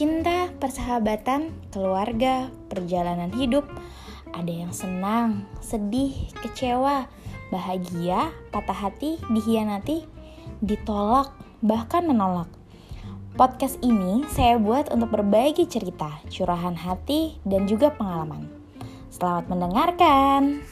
cinta, persahabatan, keluarga, perjalanan hidup. Ada yang senang, sedih, kecewa, bahagia, patah hati, dihianati, ditolak, bahkan menolak. Podcast ini saya buat untuk berbagi cerita, curahan hati, dan juga pengalaman. Selamat mendengarkan.